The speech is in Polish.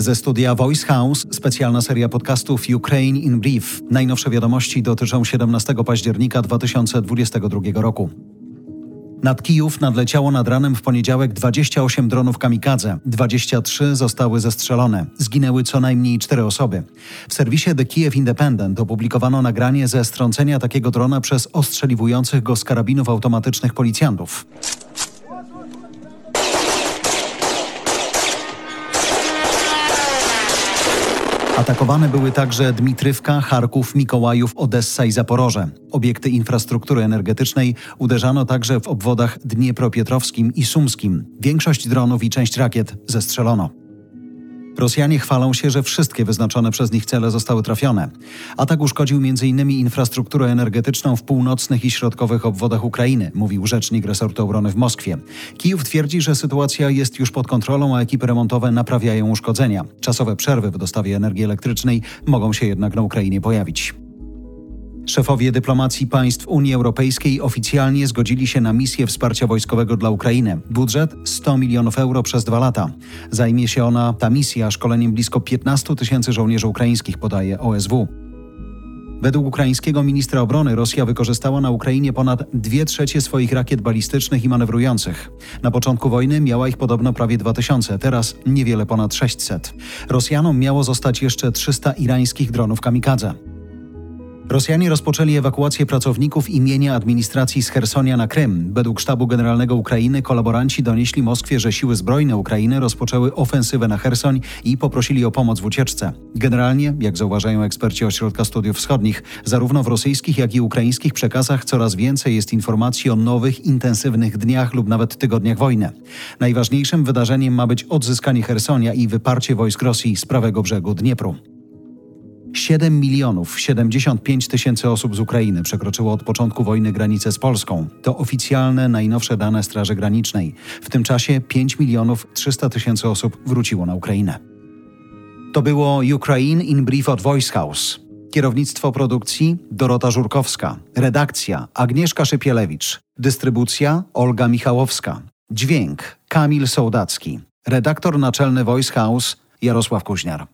Ze studia Voice House specjalna seria podcastów Ukraine in Brief. Najnowsze wiadomości dotyczą 17 października 2022 roku. Nad Kijów nadleciało nad ranem w poniedziałek 28 dronów kamikadze. 23 zostały zestrzelone. Zginęły co najmniej 4 osoby. W serwisie The Kiev Independent opublikowano nagranie ze strącenia takiego drona przez ostrzeliwujących go z karabinów automatycznych policjantów. Atakowane były także Dmitrywka, Charków, Mikołajów, Odessa i Zaporoże. Obiekty infrastruktury energetycznej uderzano także w obwodach Dniepropietrowskim i Sumskim. Większość dronów i część rakiet zestrzelono. Rosjanie chwalą się, że wszystkie wyznaczone przez nich cele zostały trafione. Atak uszkodził m.in. infrastrukturę energetyczną w północnych i środkowych obwodach Ukrainy, mówił rzecznik resortu obrony w Moskwie. Kijów twierdzi, że sytuacja jest już pod kontrolą, a ekipy remontowe naprawiają uszkodzenia. Czasowe przerwy w dostawie energii elektrycznej mogą się jednak na Ukrainie pojawić. Szefowie dyplomacji państw Unii Europejskiej oficjalnie zgodzili się na misję wsparcia wojskowego dla Ukrainy. Budżet 100 milionów euro przez dwa lata. Zajmie się ona, ta misja, szkoleniem blisko 15 tysięcy żołnierzy ukraińskich, podaje OSW. Według ukraińskiego ministra obrony Rosja wykorzystała na Ukrainie ponad dwie trzecie swoich rakiet balistycznych i manewrujących. Na początku wojny miała ich podobno prawie 2000, teraz niewiele ponad 600. Rosjanom miało zostać jeszcze 300 irańskich dronów kamikadze. Rosjanie rozpoczęli ewakuację pracowników imienia administracji z Hersonia na Krym. Według sztabu generalnego Ukrainy kolaboranci donieśli Moskwie, że siły zbrojne Ukrainy rozpoczęły ofensywę na Hersoń i poprosili o pomoc w ucieczce. Generalnie, jak zauważają eksperci Ośrodka Studiów Wschodnich, zarówno w rosyjskich, jak i ukraińskich przekazach coraz więcej jest informacji o nowych, intensywnych dniach lub nawet tygodniach wojny. Najważniejszym wydarzeniem ma być odzyskanie Hersonia i wyparcie wojsk Rosji z prawego brzegu Dniepru. 7 milionów 75 tysięcy osób z Ukrainy przekroczyło od początku wojny granicę z Polską. To oficjalne, najnowsze dane Straży Granicznej. W tym czasie 5 milionów 300 tysięcy osób wróciło na Ukrainę. To było Ukraine in Brief od Voice House. Kierownictwo produkcji Dorota Żurkowska. Redakcja Agnieszka Szypielewicz. Dystrybucja Olga Michałowska. Dźwięk Kamil Sołdacki. Redaktor naczelny Voice House Jarosław Kuźniar.